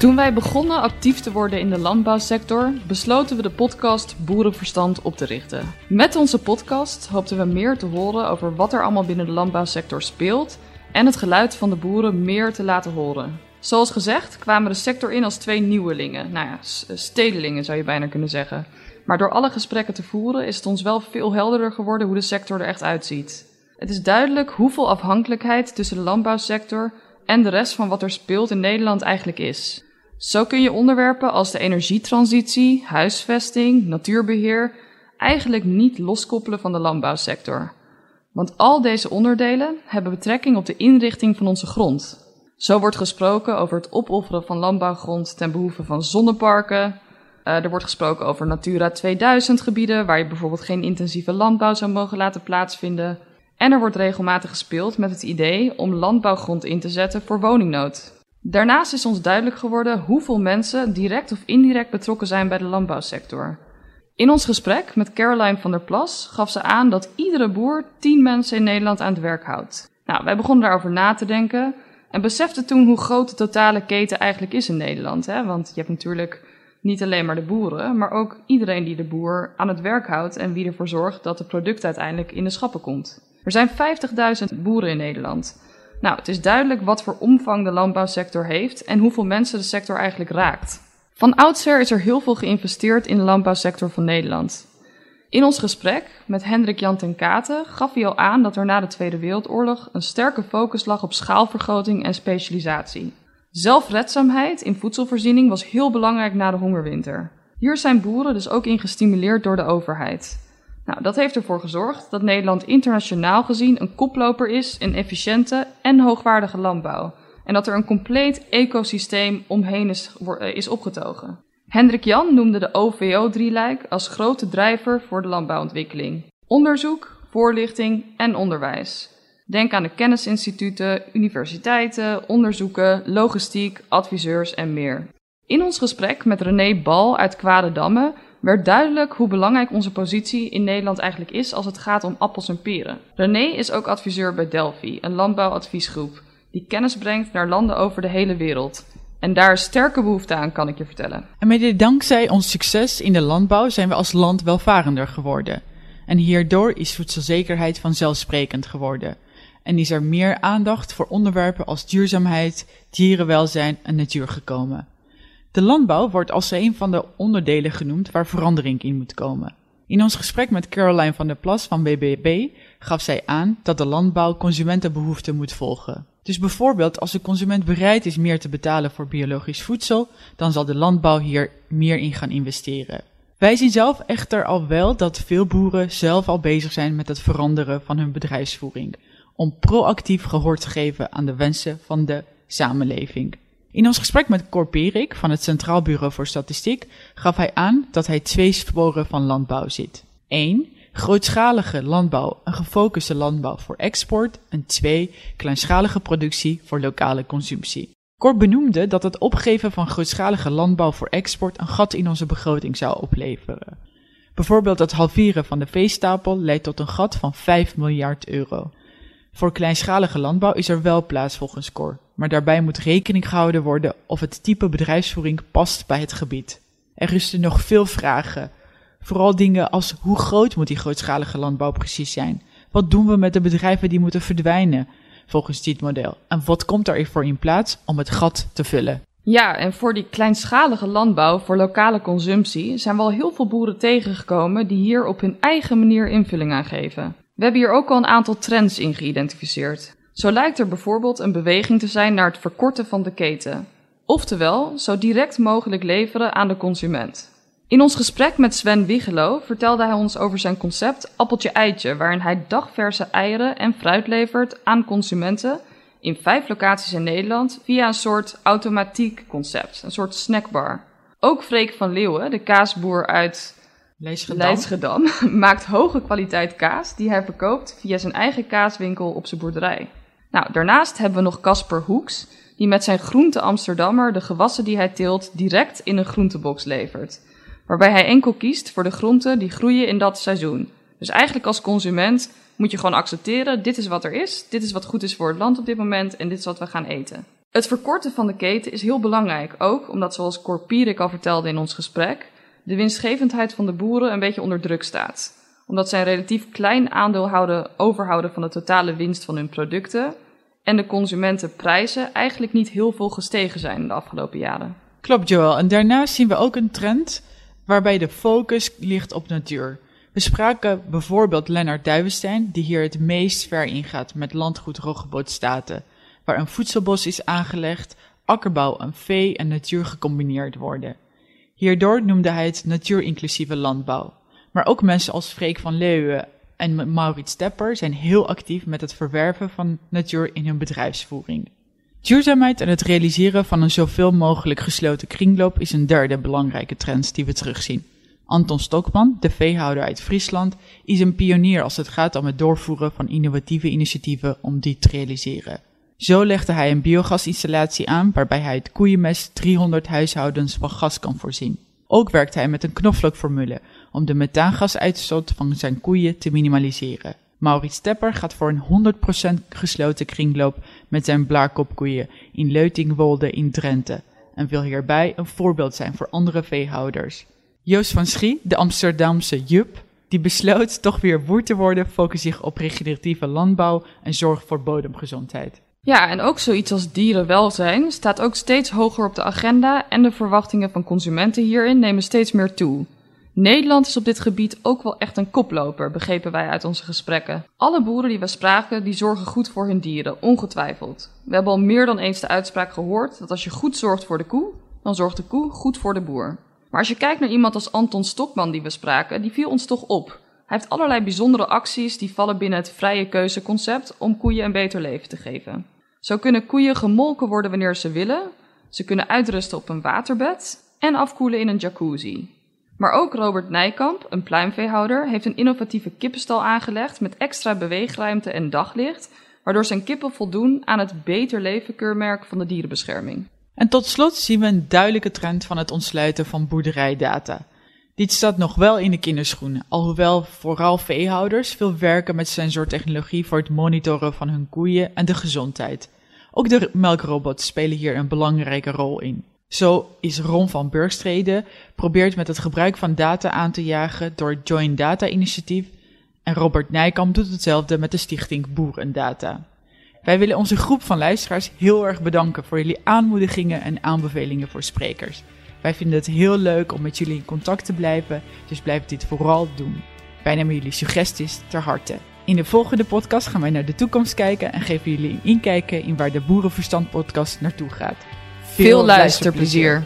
Toen wij begonnen actief te worden in de landbouwsector, besloten we de podcast Boerenverstand op te richten. Met onze podcast hoopten we meer te horen over wat er allemaal binnen de landbouwsector speelt en het geluid van de boeren meer te laten horen. Zoals gezegd kwamen de sector in als twee nieuwelingen, nou ja, stedelingen zou je bijna kunnen zeggen. Maar door alle gesprekken te voeren is het ons wel veel helderder geworden hoe de sector er echt uitziet. Het is duidelijk hoeveel afhankelijkheid tussen de landbouwsector en de rest van wat er speelt in Nederland eigenlijk is. Zo kun je onderwerpen als de energietransitie, huisvesting, natuurbeheer eigenlijk niet loskoppelen van de landbouwsector. Want al deze onderdelen hebben betrekking op de inrichting van onze grond. Zo wordt gesproken over het opofferen van landbouwgrond ten behoeve van zonneparken. Uh, er wordt gesproken over Natura 2000 gebieden, waar je bijvoorbeeld geen intensieve landbouw zou mogen laten plaatsvinden. En er wordt regelmatig gespeeld met het idee om landbouwgrond in te zetten voor woningnood. Daarnaast is ons duidelijk geworden hoeveel mensen direct of indirect betrokken zijn bij de landbouwsector. In ons gesprek met Caroline van der Plas gaf ze aan dat iedere boer 10 mensen in Nederland aan het werk houdt. Nou, wij begonnen daarover na te denken en beseften toen hoe groot de totale keten eigenlijk is in Nederland. Hè? Want je hebt natuurlijk niet alleen maar de boeren, maar ook iedereen die de boer aan het werk houdt en wie ervoor zorgt dat het product uiteindelijk in de schappen komt. Er zijn 50.000 boeren in Nederland. Nou, het is duidelijk wat voor omvang de landbouwsector heeft en hoeveel mensen de sector eigenlijk raakt. Van oudsher is er heel veel geïnvesteerd in de landbouwsector van Nederland. In ons gesprek met Hendrik Jan ten Katen gaf hij al aan dat er na de Tweede Wereldoorlog een sterke focus lag op schaalvergroting en specialisatie. Zelfredzaamheid in voedselvoorziening was heel belangrijk na de hongerwinter. Hier zijn boeren dus ook in gestimuleerd door de overheid. Nou, dat heeft ervoor gezorgd dat Nederland internationaal gezien een koploper is in efficiënte en hoogwaardige landbouw. En dat er een compleet ecosysteem omheen is, eh, opgetogen. Hendrik Jan noemde de OVO-drieluik als grote drijver voor de landbouwontwikkeling. Onderzoek, voorlichting en onderwijs. Denk aan de kennisinstituten, universiteiten, onderzoeken, logistiek, adviseurs en meer. In ons gesprek met René Bal uit Kwadedamme werd duidelijk hoe belangrijk onze positie in Nederland eigenlijk is als het gaat om appels en peren. René is ook adviseur bij Delphi, een landbouwadviesgroep, die kennis brengt naar landen over de hele wereld. En daar is sterke behoefte aan, kan ik je vertellen. En mede dankzij ons succes in de landbouw zijn we als land welvarender geworden. En hierdoor is voedselzekerheid vanzelfsprekend geworden. En is er meer aandacht voor onderwerpen als duurzaamheid, dierenwelzijn en natuur gekomen. De landbouw wordt als een van de onderdelen genoemd waar verandering in moet komen. In ons gesprek met Caroline van der Plas van BBB gaf zij aan dat de landbouw consumentenbehoeften moet volgen. Dus bijvoorbeeld als de consument bereid is meer te betalen voor biologisch voedsel, dan zal de landbouw hier meer in gaan investeren. Wij zien zelf echter al wel dat veel boeren zelf al bezig zijn met het veranderen van hun bedrijfsvoering, om proactief gehoor te geven aan de wensen van de samenleving. In ons gesprek met Cor Perik van het Centraal Bureau voor Statistiek gaf hij aan dat hij twee sporen van landbouw ziet. 1. Grootschalige landbouw, een gefocuste landbouw voor export. En 2. Kleinschalige productie voor lokale consumptie. Cor benoemde dat het opgeven van grootschalige landbouw voor export een gat in onze begroting zou opleveren. Bijvoorbeeld het halveren van de veestapel leidt tot een gat van 5 miljard euro. Voor kleinschalige landbouw is er wel plaats volgens Cor, maar daarbij moet rekening gehouden worden of het type bedrijfsvoering past bij het gebied. Er rusten nog veel vragen. Vooral dingen als hoe groot moet die grootschalige landbouw precies zijn? Wat doen we met de bedrijven die moeten verdwijnen volgens dit model? En wat komt er voor in plaats om het gat te vullen? Ja, en voor die kleinschalige landbouw voor lokale consumptie zijn wel heel veel boeren tegengekomen die hier op hun eigen manier invulling aan geven. We hebben hier ook al een aantal trends in geïdentificeerd. Zo lijkt er bijvoorbeeld een beweging te zijn naar het verkorten van de keten. Oftewel, zo direct mogelijk leveren aan de consument. In ons gesprek met Sven Wiegelo vertelde hij ons over zijn concept Appeltje-eitje, waarin hij dagverse eieren en fruit levert aan consumenten in vijf locaties in Nederland via een soort automatiek concept, een soort snackbar. Ook Freek van Leeuwen, de kaasboer uit Leidschendam. maakt hoge kwaliteit kaas die hij verkoopt via zijn eigen kaaswinkel op zijn boerderij. Nou, daarnaast hebben we nog Casper Hoeks, die met zijn groente Amsterdammer de gewassen die hij teelt direct in een groentebox levert. Waarbij hij enkel kiest voor de groenten die groeien in dat seizoen. Dus eigenlijk als consument moet je gewoon accepteren: dit is wat er is, dit is wat goed is voor het land op dit moment en dit is wat we gaan eten. Het verkorten van de keten is heel belangrijk, ook omdat, zoals Cor Pierik al vertelde in ons gesprek, de winstgevendheid van de boeren een beetje onder druk staat. Omdat zij een relatief klein aandeel houden, overhouden van de totale winst van hun producten en de consumentenprijzen eigenlijk niet heel veel gestegen zijn de afgelopen jaren. Klopt, Joel. En daarnaast zien we ook een trend waarbij de focus ligt op natuur. We spraken bijvoorbeeld Lennart Duivenstein, die hier het meest ver ingaat met landgoed Roggebootstaten, waar een voedselbos is aangelegd, akkerbouw en vee en natuur gecombineerd worden. Hierdoor noemde hij het natuurinclusieve landbouw. Maar ook mensen als Freek van Leeuwen en Maurits Stepper zijn heel actief met het verwerven van natuur in hun bedrijfsvoering. Duurzaamheid en het realiseren van een zoveel mogelijk gesloten kringloop is een derde belangrijke trend die we terugzien. Anton Stokman, de veehouder uit Friesland, is een pionier als het gaat om het doorvoeren van innovatieve initiatieven om die te realiseren. Zo legde hij een biogasinstallatie aan waarbij hij het koeienmest 300 huishoudens van gas kan voorzien. Ook werkt hij met een knoflookformule om de methaangasuitstoot van zijn koeien te minimaliseren. Maurits Stepper gaat voor een 100% gesloten kringloop met zijn blaarkopkoeien in Leutingwolde in Drenthe en wil hierbij een voorbeeld zijn voor andere veehouders. Joost van Schie, de Amsterdamse Jup, die besloot toch weer boer te worden, focust zich op regeneratieve landbouw en zorg voor bodemgezondheid. Ja, en ook zoiets als dierenwelzijn staat ook steeds hoger op de agenda en de verwachtingen van consumenten hierin nemen steeds meer toe. Nederland is op dit gebied ook wel echt een koploper, begrepen wij uit onze gesprekken. Alle boeren die we spraken, die zorgen goed voor hun dieren, ongetwijfeld. We hebben al meer dan eens de uitspraak gehoord dat als je goed zorgt voor de koe, dan zorgt de koe goed voor de boer. Maar als je kijkt naar iemand als Anton Stokman die we spraken, die viel ons toch op. Hij heeft allerlei bijzondere acties die vallen binnen het vrije keuzeconcept om koeien een beter leven te geven. Zo kunnen koeien gemolken worden wanneer ze willen, ze kunnen uitrusten op een waterbed en afkoelen in een jacuzzi. Maar ook Robert Nijkamp, een pluimveehouder, heeft een innovatieve kippenstal aangelegd met extra beweegruimte en daglicht, waardoor zijn kippen voldoen aan het Beter Leven keurmerk van de dierenbescherming. En tot slot zien we een duidelijke trend van het ontsluiten van boerderijdata. Dit staat nog wel in de kinderschoenen, alhoewel vooral veehouders veel werken met sensortechnologie voor het monitoren van hun koeien en de gezondheid. Ook de melkrobots spelen hier een belangrijke rol in. Zo is Ron van Burgstrede probeert met het gebruik van data aan te jagen door het Joint Data Initiatief en Robert Nijkamp doet hetzelfde met de stichting Boer en Data. Wij willen onze groep van luisteraars heel erg bedanken voor jullie aanmoedigingen en aanbevelingen voor sprekers. Wij vinden het heel leuk om met jullie in contact te blijven, dus blijf dit vooral doen. Wij nemen jullie suggesties ter harte. In de volgende podcast gaan wij naar de toekomst kijken en geven jullie een inkijken in waar de Boerenverstand podcast naartoe gaat. Veel luisterplezier.